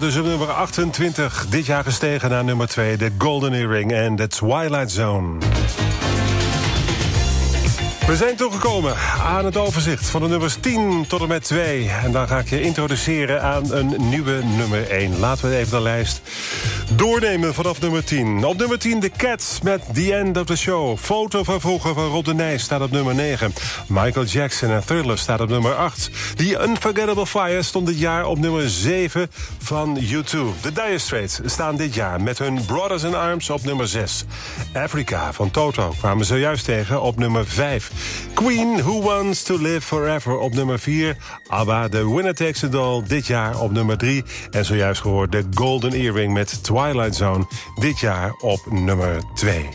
Dus op nummer 28. Dit jaar gestegen naar nummer 2. De Golden Earring en The Twilight Zone. We zijn toegekomen aan het overzicht van de nummers 10 tot en met 2. En dan ga ik je introduceren aan een nieuwe nummer 1. Laten we even de lijst doornemen vanaf nummer 10. Op nummer 10 de Cats met The End of the Show. Foto van vroeger van Rob de Nijs staat op nummer 9. Michael Jackson en Thriller staat op nummer 8. The Unforgettable Fire stond dit jaar op nummer 7 van U2. De Dire Straits staan dit jaar met hun Brothers in Arms op nummer 6. Africa van Toto kwamen zojuist tegen op nummer 5. Queen, Who Wants to Live Forever op nummer 4. ABBA, The Winner Takes It All dit jaar op nummer 3. En zojuist gehoord de Golden Earring met Twilight Zone dit jaar op nummer 2.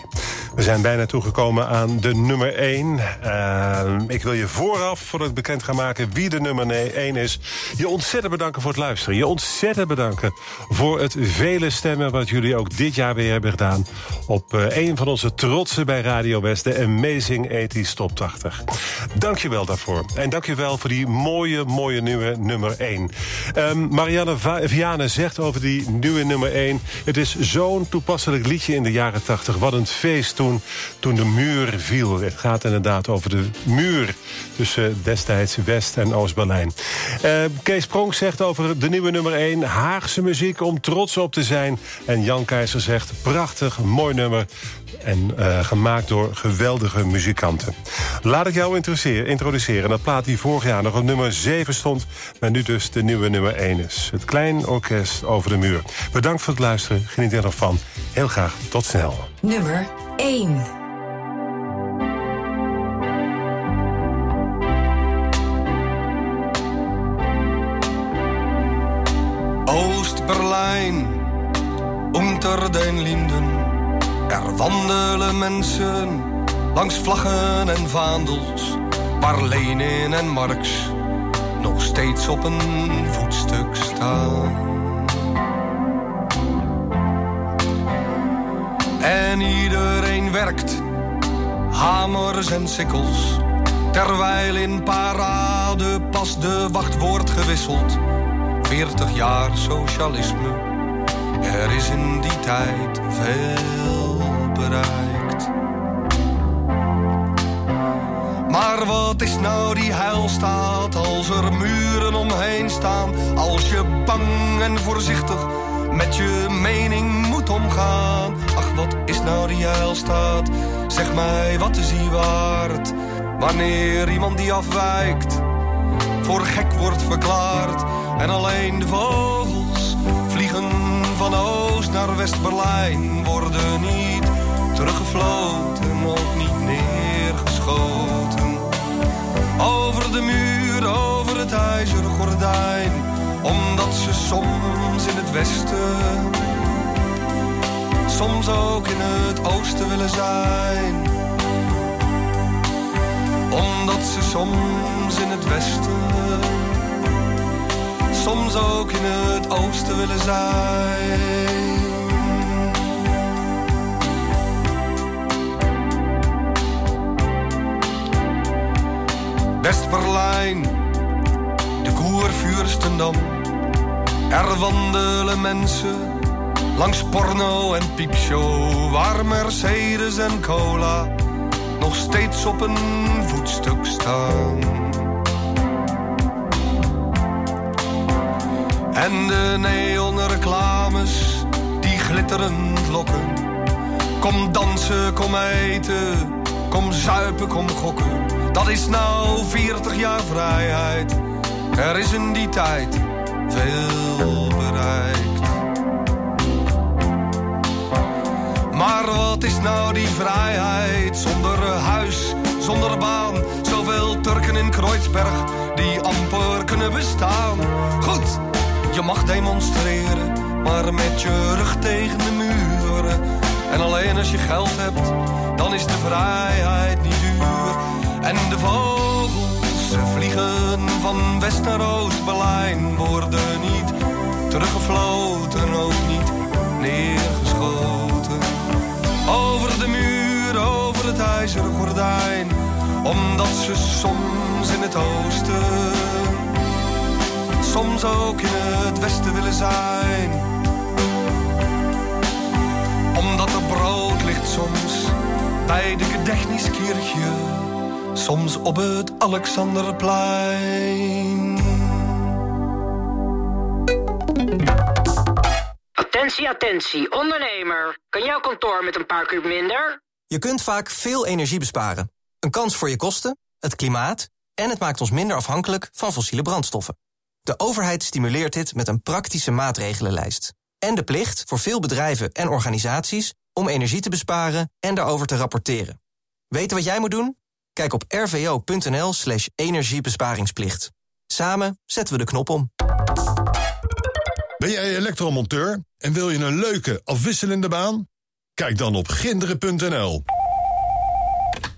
We zijn bijna toegekomen aan de nummer 1. Uh, ik wil je vooraf, voordat ik bekend ga maken wie de nummer 1 is... je ontzettend bedanken voor het luisteren. Je ontzettend bedanken voor het vele stemmen... wat jullie ook dit jaar weer hebben gedaan... op uh, een van onze trotsen bij Radio West, de Amazing 80 Top 80. Dank je wel daarvoor. En dank je wel voor die mooie, mooie nieuwe nummer 1. Um, Marianne Viane zegt over die nieuwe nummer 1... het is zo'n toepasselijk liedje in de jaren 80. Wat een feest toen, de muur viel. Het gaat inderdaad over de muur tussen destijds West- en Oost-Berlijn. Uh, Kees Pronk zegt over de nieuwe nummer 1... Haagse muziek om trots op te zijn. En Jan Keizer zegt prachtig, mooi nummer... en uh, gemaakt door geweldige muzikanten. Laat ik jou introduceren. Dat plaat die vorig jaar nog op nummer 7 stond... maar nu dus de nieuwe nummer 1 is. Het Klein Orkest over de muur. Bedankt voor het luisteren. Geniet er nog van. Heel graag tot snel. Nummer 1 Oost-Berlijn, unter den Linden. Er wandelen mensen langs vlaggen en vaandels, waar Lenin en Marx nog steeds op een voetstuk staan. En iedereen werkt, hamers en sikkels, terwijl in parade pas de wacht wordt gewisseld. 40 jaar socialisme, er is in die tijd veel bereikt. Maar wat is nou die heilstaat als er muren omheen staan? Als je bang en voorzichtig met je mening moet omgaan. Ach, wat is nou die heilstaat? Zeg mij, wat is die waard? Wanneer iemand die afwijkt, voor gek wordt verklaard. En alleen de vogels vliegen van Oost naar West-Berlijn. Worden niet teruggefloten, ook niet neergeschoten. Over de muur, over het ijzeren gordijn. Omdat ze soms in het westen, soms ook in het oosten willen zijn. Omdat ze soms in het westen, soms ook in het oosten willen zijn. West-Berlijn, de Koervuurstendam. Er wandelen mensen langs porno en piepshow, waar Mercedes en cola nog steeds op een voetstuk staan. En de neonreclames die glitterend lokken. Kom dansen, kom eten, kom zuipen, kom gokken. Dat is nou 40 jaar vrijheid. Er is in die tijd veel bereikt. Maar wat is nou die vrijheid zonder huis, zonder baan? Zoveel Turken in Kreuzberg die amper kunnen bestaan. Goed, je mag demonstreren, maar met je rug tegen de muren. En alleen als je geld hebt, dan is de vrijheid niet. En de vogels ze vliegen van West naar Oost-Berlijn. Worden niet teruggefloten, ook niet neergeschoten. Over de muur, over het ijzeren gordijn. Omdat ze soms in het oosten, soms ook in het westen willen zijn. Omdat er brood ligt soms bij de Gedächtniskirche, soms op het Alexanderplein. Attentie, attentie, ondernemer. Kan jouw kantoor met een paar kuub minder? Je kunt vaak veel energie besparen. Een kans voor je kosten, het klimaat... en het maakt ons minder afhankelijk van fossiele brandstoffen. De overheid stimuleert dit met een praktische maatregelenlijst. En de plicht voor veel bedrijven en organisaties... om energie te besparen en daarover te rapporteren. Weten wat jij moet doen? Kijk op rvo.nl slash energiebesparingsplicht. Samen zetten we de knop om. Ben jij elektromonteur en wil je een leuke, afwisselende baan? Kijk dan op ginderen.nl.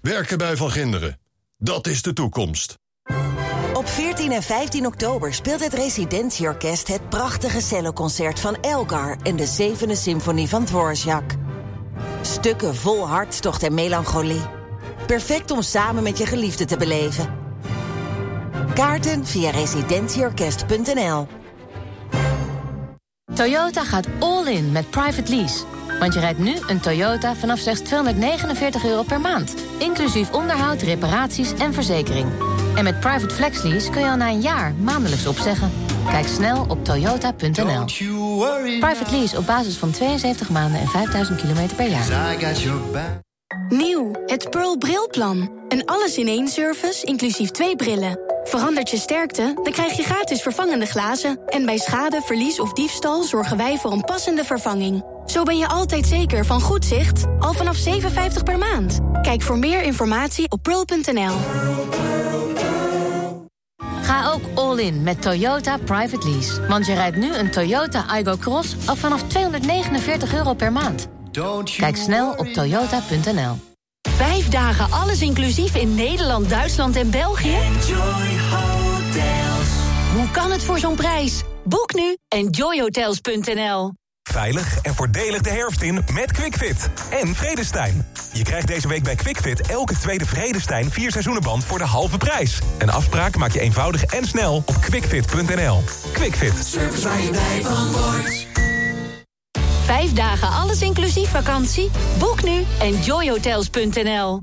Werken bij Van Ginderen. Dat is de toekomst. Op 14 en 15 oktober speelt het Residentieorkest het prachtige celloconcert van Elgar en de zevende symfonie van Dvorak. Stukken vol hartstocht en melancholie. Perfect om samen met je geliefde te beleven. Kaarten via residentieorkest.nl Toyota gaat all in met private lease. Want je rijdt nu een Toyota vanaf slechts 249 euro per maand. Inclusief onderhoud, reparaties en verzekering. En met private flex lease kun je al na een jaar maandelijks opzeggen. Kijk snel op toyota.nl. Private lease op basis van 72 maanden en 5000 kilometer per jaar. Nieuw, het Pearl Brilplan. Een alles-in-één service, inclusief twee brillen. Verandert je sterkte, dan krijg je gratis vervangende glazen. En bij schade, verlies of diefstal zorgen wij voor een passende vervanging. Zo ben je altijd zeker van goed zicht, al vanaf 57 per maand. Kijk voor meer informatie op pearl.nl. Ga ook all in met Toyota Private Lease. Want je rijdt nu een Toyota Igo Cross al vanaf 249 euro per maand. Kijk snel op toyota.nl. Vijf dagen alles inclusief in Nederland, Duitsland en België? Hoe kan het voor zo'n prijs? Boek nu enjoyhotels.nl. Veilig en voordelig de herfst in met QuickFit. En Vredestein. Je krijgt deze week bij QuickFit elke tweede Vredestein 4 seizoenenband voor de halve prijs. Een afspraak maak je eenvoudig en snel op quickfit.nl. QuickFit. Service waar je blij van wordt. Vijf dagen alles inclusief vakantie? Boek nu enjoyhotels.nl.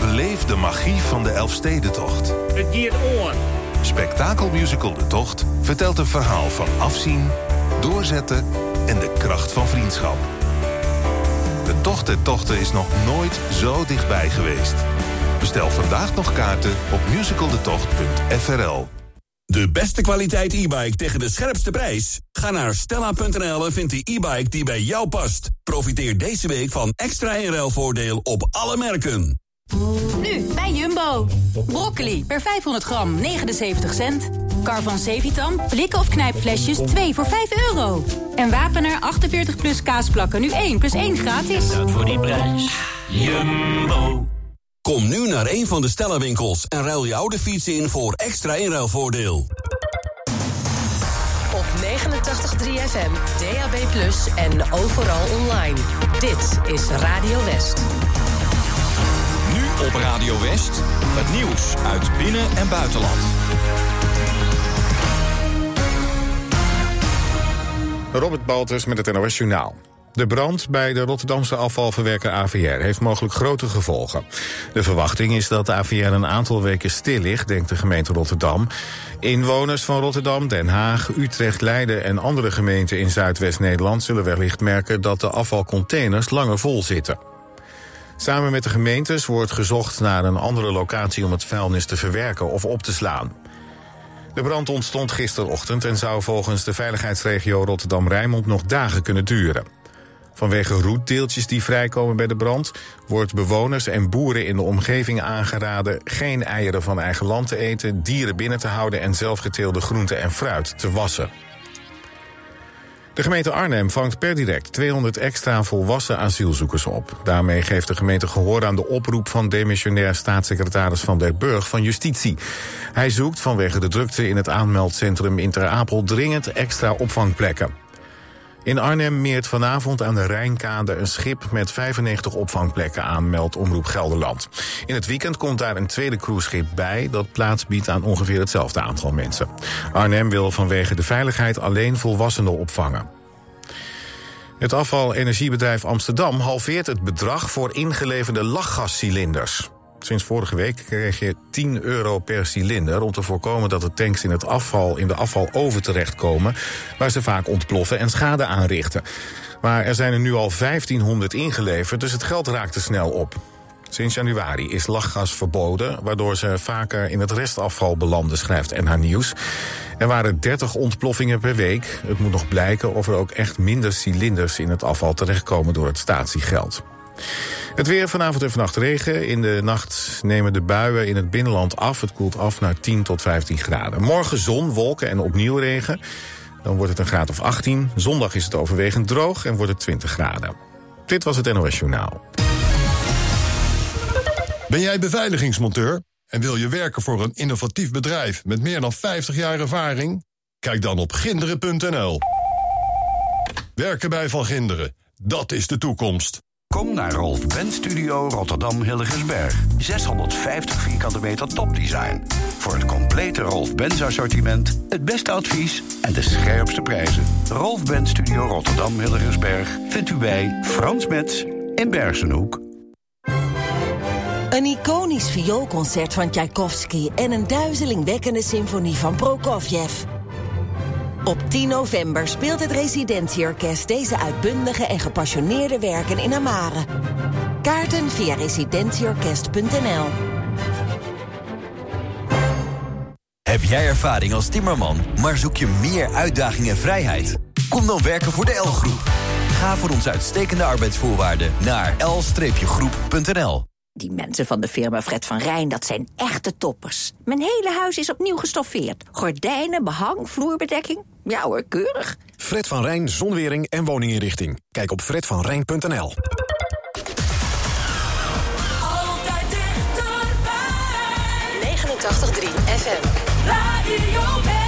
Beleef de magie van de Elfstedentocht. Het giert oor. Spektakelmusical De Tocht vertelt een verhaal van afzien, doorzetten en de kracht van vriendschap. De Tocht der Tochten is nog nooit zo dichtbij geweest. Bestel vandaag nog kaarten op musicaldetocht.frl. De beste kwaliteit e-bike tegen de scherpste prijs? Ga naar stella.nl en vind die e-bike die bij jou past. Profiteer deze week van extra inruilvoordeel op alle merken. Nu bij Jumbo. Broccoli per 500 gram 79 cent. Carvan Sevitam blikken of knijpflesjes 2 voor 5 euro. En Wapener 48 plus kaasplakken nu 1 plus 1 gratis. Dat voor die prijs. Jumbo. Kom nu naar een van de Stella-winkels en ruil je oude fiets in voor extra inruilvoordeel. Op 89.3 FM, DAB+, en overal online. Dit is Radio West. Nu op Radio West, het nieuws uit binnen- en buitenland. Robert Baltus met het NOS Journaal. De brand bij de Rotterdamse afvalverwerker AVR heeft mogelijk grote gevolgen. De verwachting is dat de AVR een aantal weken stil ligt, denkt de gemeente Rotterdam. Inwoners van Rotterdam, Den Haag, Utrecht, Leiden en andere gemeenten in Zuidwest-Nederland zullen wellicht merken dat de afvalcontainers langer vol zitten. Samen met de gemeentes wordt gezocht naar een andere locatie om het vuilnis te verwerken of op te slaan. De brand ontstond gisterochtend en zou volgens de veiligheidsregio Rotterdam-Rijnmond nog dagen kunnen duren. Vanwege roetdeeltjes die vrijkomen bij de brand... wordt bewoners en boeren in de omgeving aangeraden... geen eieren van eigen land te eten, dieren binnen te houden... en zelfgeteelde groenten en fruit te wassen. De gemeente Arnhem vangt per direct 200 extra volwassen asielzoekers op. Daarmee geeft de gemeente gehoor aan de oproep van demissionair staatssecretaris Van der Burg van Justitie. Hij zoekt vanwege de drukte in het aanmeldcentrum in Ter Apel dringend extra opvangplekken. In Arnhem meert vanavond aan de Rijnkade een schip met 95 opvangplekken aan, meldt Omroep Gelderland. In het weekend komt daar een tweede cruiseschip bij dat plaats biedt aan ongeveer hetzelfde aantal mensen. Arnhem wil vanwege de veiligheid alleen volwassenen opvangen. Het afvalenergiebedrijf Amsterdam halveert het bedrag voor ingeleverde lachgascilinders. Sinds vorige week kreeg je 10 euro per cilinder om te voorkomen dat de tanks in het afval in de afvaloven terechtkomen, waar ze vaak ontploffen en schade aanrichten. Maar er zijn er nu al 1500 ingeleverd, dus het geld raakt te snel op. Sinds januari is lachgas verboden, waardoor ze vaker in het restafval belanden, schrijft NH Nieuws. Er waren 30 ontploffingen per week. Het moet nog blijken of er ook echt minder cilinders in het afval terechtkomen door het statiegeld. Het weer vanavond en vannacht regen. In de nacht nemen de buien in het binnenland af. Het koelt af naar 10 tot 15 graden. Morgen zon, wolken en opnieuw regen. Dan wordt het een graad of 18. Zondag is het overwegend droog en wordt het 20 graden. Dit was het NOS Journaal. Ben jij beveiligingsmonteur en wil je werken voor een innovatief bedrijf met meer dan 50 jaar ervaring? Kijk dan op ginderen.nl. Werken bij Van Ginderen, dat is de toekomst. Kom naar Rolf Benz Studio Rotterdam Hilligensberg. 650 vierkante meter topdesign. Voor het complete Rolf Benz assortiment, het beste advies en de scherpste prijzen. Rolf Benz Studio Rotterdam Hilligensberg vindt u bij Frans Metz in Bergenhoek. Een iconisch vioolconcert van Tchaikovsky en een duizelingwekkende symfonie van Prokofjev. Op 10 november speelt het Residentieorkest deze uitbundige en gepassioneerde werken in Amare. Kaarten via residentieorkest.nl. Heb jij ervaring als timmerman, maar zoek je meer uitdaging en vrijheid? Kom dan werken voor de L-groep. Ga voor onze uitstekende arbeidsvoorwaarden naar l-groep.nl. Die mensen van de firma Fred van Rijn, dat zijn echte toppers. Mijn hele huis is opnieuw gestoffeerd. Gordijnen, behang, vloerbedekking. Ja hoor, keurig. Fred van Rijn, zonwering en woninginrichting. Kijk op fredvanrijn.nl. Altijd dichterbij. 89.3 FM. Radio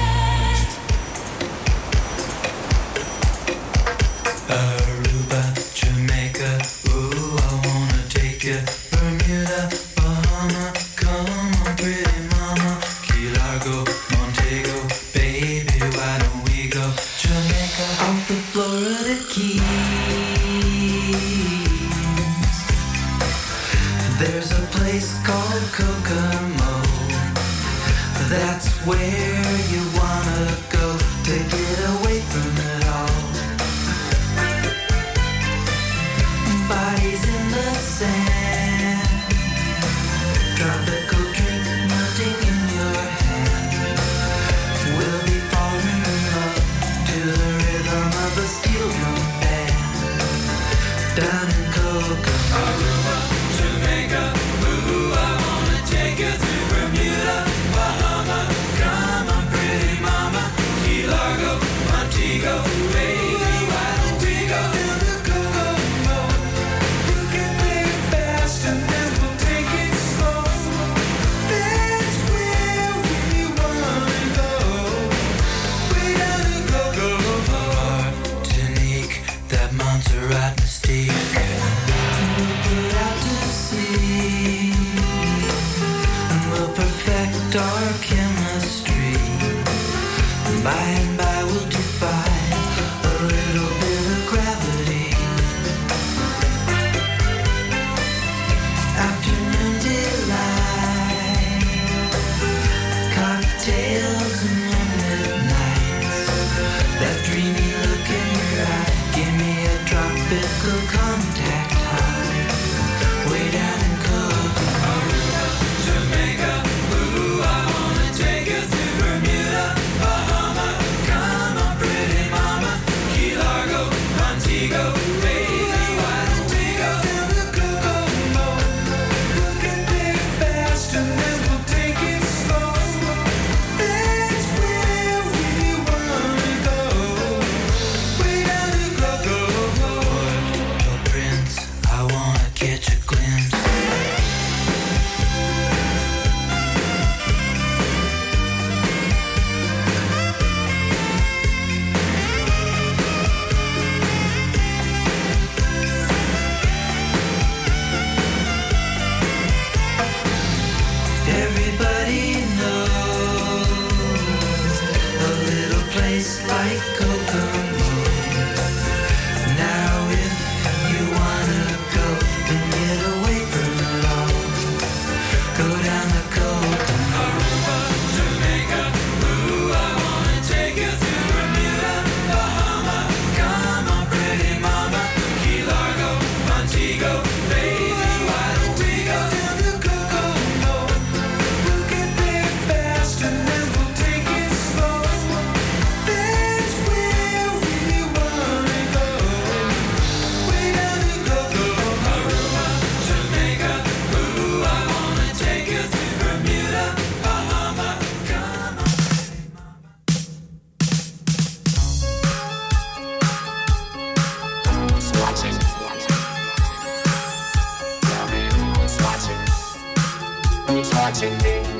请你。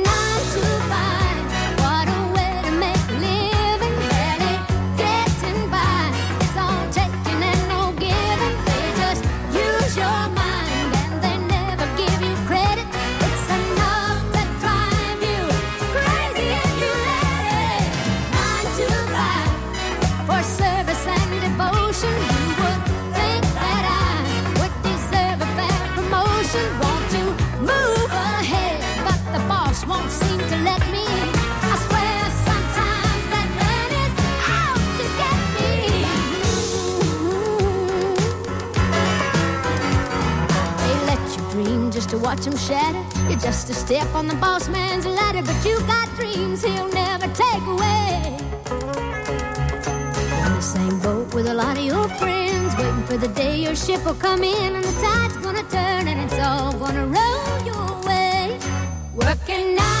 watch him shatter. You're just a step on the boss man's ladder, but you got dreams he'll never take away. In the same boat with a lot of your friends, waiting for the day your ship will come in and the tide's gonna turn and it's all gonna roll your way. Working out.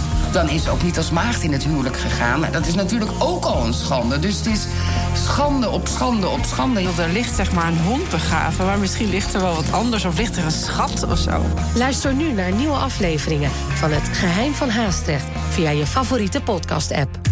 dan is ze ook niet als maagd in het huwelijk gegaan. Dat is natuurlijk ook al een schande. Dus het is schande op schande op schande. Er ligt zeg maar een hond begraven, maar misschien ligt er wel wat anders of ligt er een schat of zo. Luister nu naar nieuwe afleveringen van Het Geheim van Haastrecht via je favoriete podcast-app.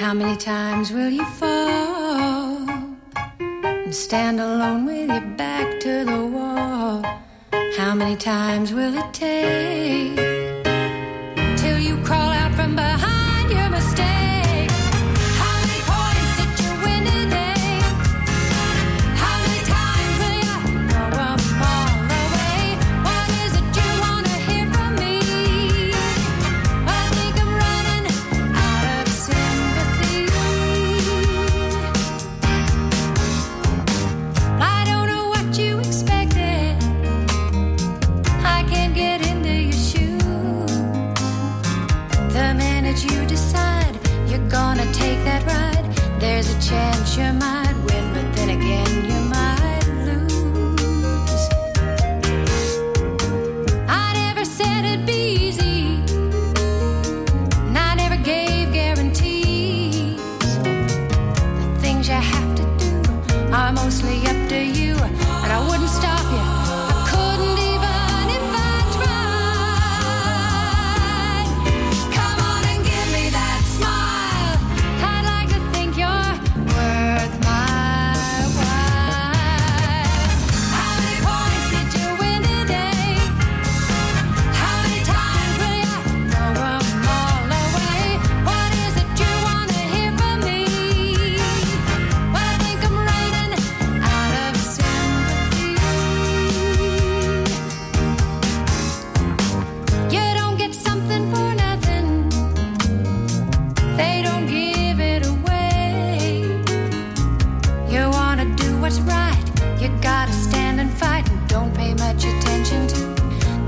How many times will you fall and stand alone with your back to the wall? How many times will it take till you crawl out from behind?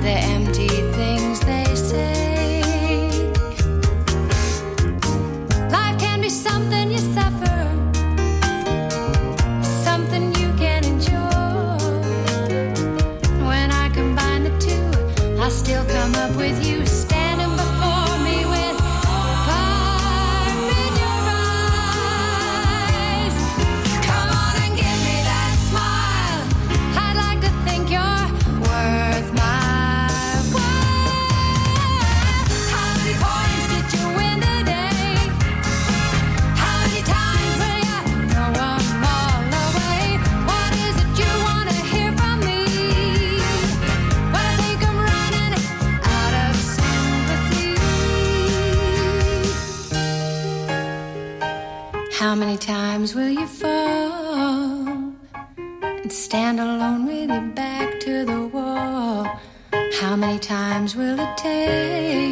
the empty times will you fall and stand alone with your back to the wall? How many times will it take?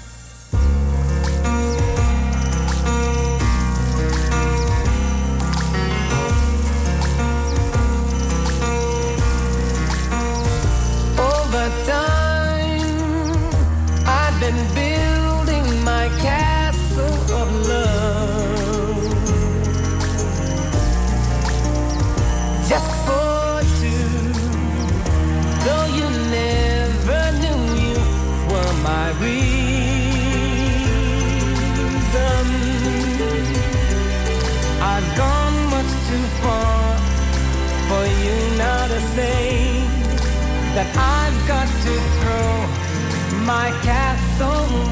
dat. That I've got to throw. My castle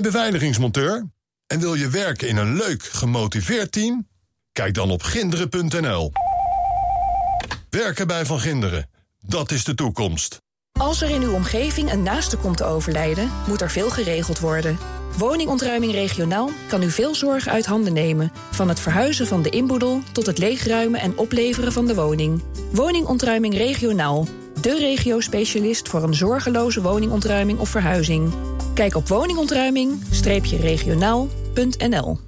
beveiligingsmonteur en wil je werken in een leuk, gemotiveerd team? Kijk dan op ginderen.nl. Werken bij Van Ginderen, dat is de toekomst. Als er in uw omgeving een naaste komt te overlijden, moet er veel geregeld worden. Woningontruiming regionaal kan u veel zorg uit handen nemen. Van het verhuizen van de inboedel tot het leegruimen en opleveren van de woning. Woningontruiming regionaal. De regio-specialist voor een zorgeloze woningontruiming of verhuizing. Kijk op woningontruiming-regionaal.nl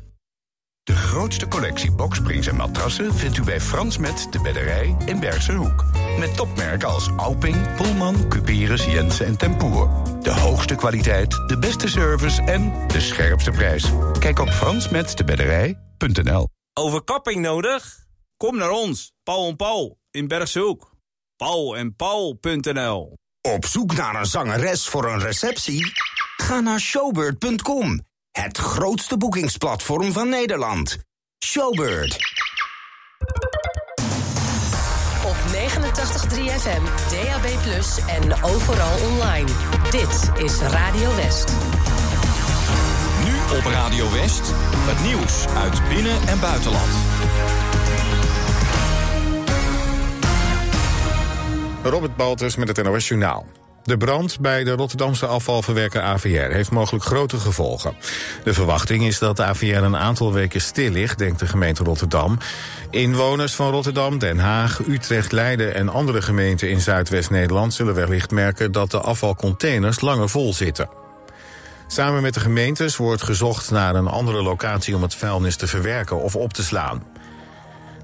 De grootste collectie boksprings en matrassen vindt u bij Frans Met de Bedderij in Bergse Hoek. Met topmerken als Alping, Pullman, Cuperus, Jensen en Tempoer. De hoogste kwaliteit, de beste service en de scherpste prijs. Kijk op fransmetdebedderij.nl Overkapping nodig? Kom naar ons, Paul en Paul in Bergse Hoek. Paul en Paul.nl Op zoek naar een zangeres voor een receptie? Ga naar showbird.com. Het grootste boekingsplatform van Nederland. Showbird. Op 89.3 FM, DAB+, en overal online. Dit is Radio West. Nu op Radio West, het nieuws uit binnen- en buitenland. Robert Baltus met het NOS Journaal. De brand bij de Rotterdamse afvalverwerker AVR heeft mogelijk grote gevolgen. De verwachting is dat de AVR een aantal weken stil ligt, denkt de gemeente Rotterdam. Inwoners van Rotterdam, Den Haag, Utrecht, Leiden en andere gemeenten in Zuidwest-Nederland zullen wellicht merken dat de afvalcontainers langer vol zitten. Samen met de gemeentes wordt gezocht naar een andere locatie om het vuilnis te verwerken of op te slaan.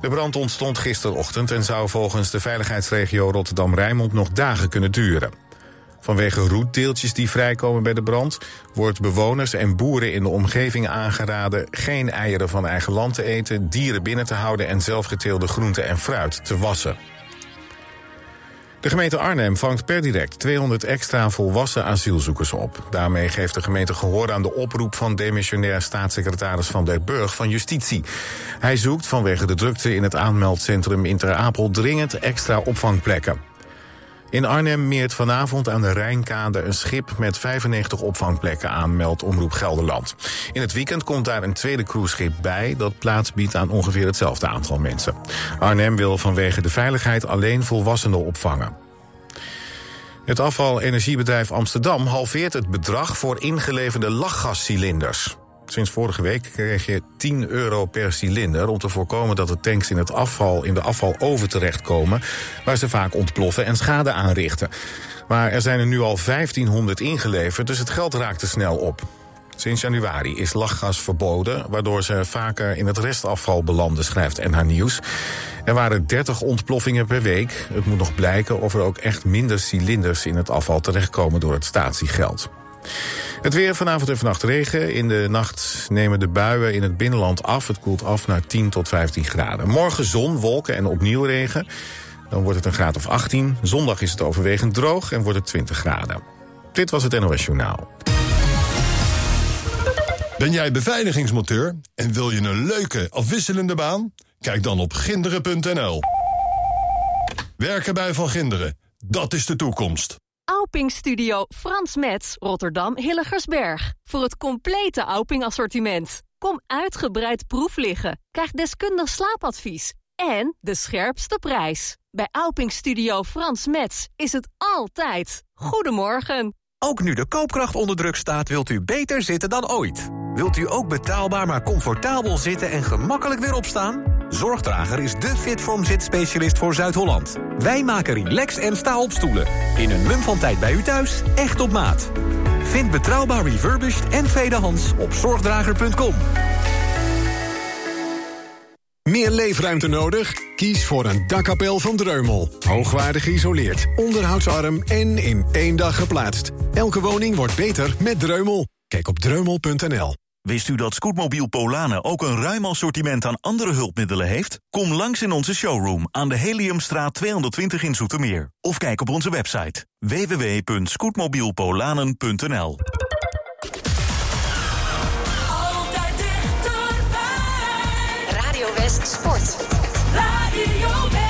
De brand ontstond gisterochtend en zou volgens de veiligheidsregio Rotterdam-Rijnmond nog dagen kunnen duren. Vanwege roetdeeltjes die vrijkomen bij de brand, wordt bewoners en boeren in de omgeving aangeraden geen eieren van eigen land te eten, dieren binnen te houden en zelfgeteelde groenten en fruit te wassen. De gemeente Arnhem vangt per direct 200 extra volwassen asielzoekers op. Daarmee geeft de gemeente gehoor aan de oproep van demissionair staatssecretaris Van der Burg van Justitie. Hij zoekt vanwege de drukte in het aanmeldcentrum in Ter Apel dringend extra opvangplekken. In Arnhem meert vanavond aan de Rijnkade een schip met 95 opvangplekken aan, meldt Omroep Gelderland. In het weekend komt daar een tweede cruiseschip bij dat plaats biedt aan ongeveer hetzelfde aantal mensen. Arnhem wil vanwege de veiligheid alleen volwassenen opvangen. Het afvalenergiebedrijf Amsterdam halveert het bedrag voor ingeleverde lachgascilinders. Sinds vorige week kreeg je 10 euro per cilinder om te voorkomen dat de tanks in het afval in de afvaloven terechtkomen, waar ze vaak ontploffen en schade aanrichten. Maar er zijn er nu al 1500 ingeleverd, dus het geld raakt te snel op. Sinds januari is lachgas verboden, waardoor ze vaker in het restafval belanden, schrijft NH Nieuws. Er waren 30 ontploffingen per week. Het moet nog blijken of er ook echt minder cilinders in het afval terechtkomen door het statiegeld. Het weer vanavond en vannacht regen. In de nacht nemen de buien in het binnenland af. Het koelt af naar 10 tot 15 graden. Morgen zon, wolken en opnieuw regen. Dan wordt het een graad of 18. Zondag is het overwegend droog en wordt het 20 graden. Dit was het NOS Journaal. Ben jij beveiligingsmonteur en wil je een leuke, afwisselende baan? Kijk dan op ginderen.nl. Werken bij Van Ginderen, dat is de toekomst. Auping Studio Frans Metz, Rotterdam Hilligersberg. Voor het complete Auping assortiment. Kom uitgebreid proef liggen. Krijg deskundig slaapadvies. En de scherpste prijs. Bij Auping Studio Frans Metz is het altijd. Goedemorgen. Ook nu de koopkracht onder druk staat, wilt u beter zitten dan ooit. Wilt u ook betaalbaar maar comfortabel zitten en gemakkelijk weer opstaan? Zorgdrager is de Fitform zitspecialist voor Zuid-Holland. Wij maken relax en sta op stoelen. In een mum van tijd bij u thuis, echt op maat. Vind betrouwbaar refurbished en tweedehands op zorgdrager.com. Meer leefruimte nodig? Kies voor een dakkapel van Dreumel. Hoogwaardig geïsoleerd, onderhoudsarm en in één dag geplaatst. Elke woning wordt beter met Dreumel. Kijk op dreumel.nl. Wist u dat Scootmobiel Polanen ook een ruim assortiment aan andere hulpmiddelen heeft? Kom langs in onze showroom aan de Heliumstraat 220 in Zoetermeer. Of kijk op onze website www.scootmobielpolanen.nl Radio West Sport. Radio West.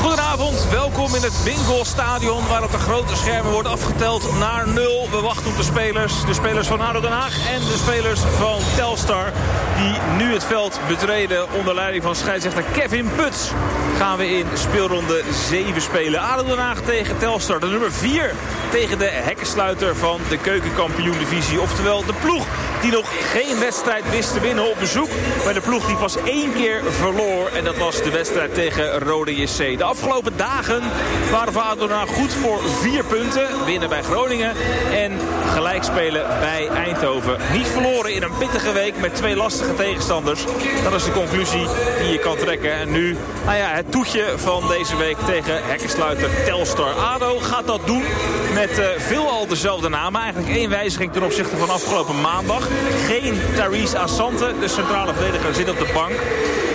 Goedenavond, welkom in het Bingo Stadion waar op de grote schermen wordt afgeteld naar nul. We wachten op de spelers, de spelers van ADO Den Haag en de spelers van Telstar die nu het veld betreden onder leiding van scheidsrechter Kevin Puts. Gaan we in speelronde 7 spelen. ADO Den Haag tegen Telstar, de nummer 4 tegen de hekkensluiter van de keukenkampioen-divisie. Oftewel de ploeg die nog geen wedstrijd wist te winnen op bezoek. Bij de ploeg die pas één keer verloor. En dat was de wedstrijd tegen Rode JC. Afgelopen dagen waren Haag goed voor vier punten. Winnen bij Groningen en gelijk spelen bij Eindhoven. Niet verloren in een pittige week met twee lastige tegenstanders. Dat is de conclusie die je kan trekken. En nu, nou ja, het toetje van deze week tegen hekkensluiter Telstar. ADO gaat dat doen met uh, veelal dezelfde namen. Eigenlijk één wijziging ten opzichte van afgelopen maandag. Geen Therese Assante, de centrale verdediger, zit op de bank.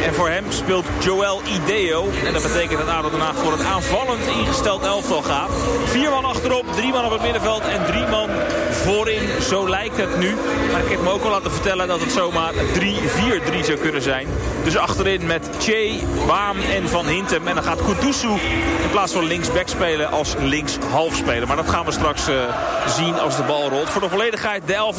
En voor hem speelt Joel Ideo. En dat betekent dat ADO Den voor het aanvallend ingesteld elftal gaat. Vier man achterop, drie man op het middenveld en drie man voorin. Zo lijkt het nu. Maar ik heb me ook al laten vertellen dat het zomaar 3-4-3 zou kunnen zijn. Dus achterin met Che, Waam en Van Hintem. En dan gaat Kutusu in plaats van linksback spelen als linkshalf spelen. Maar dat gaan we straks uh, zien als de bal rolt. Voor de volledigheid de elf.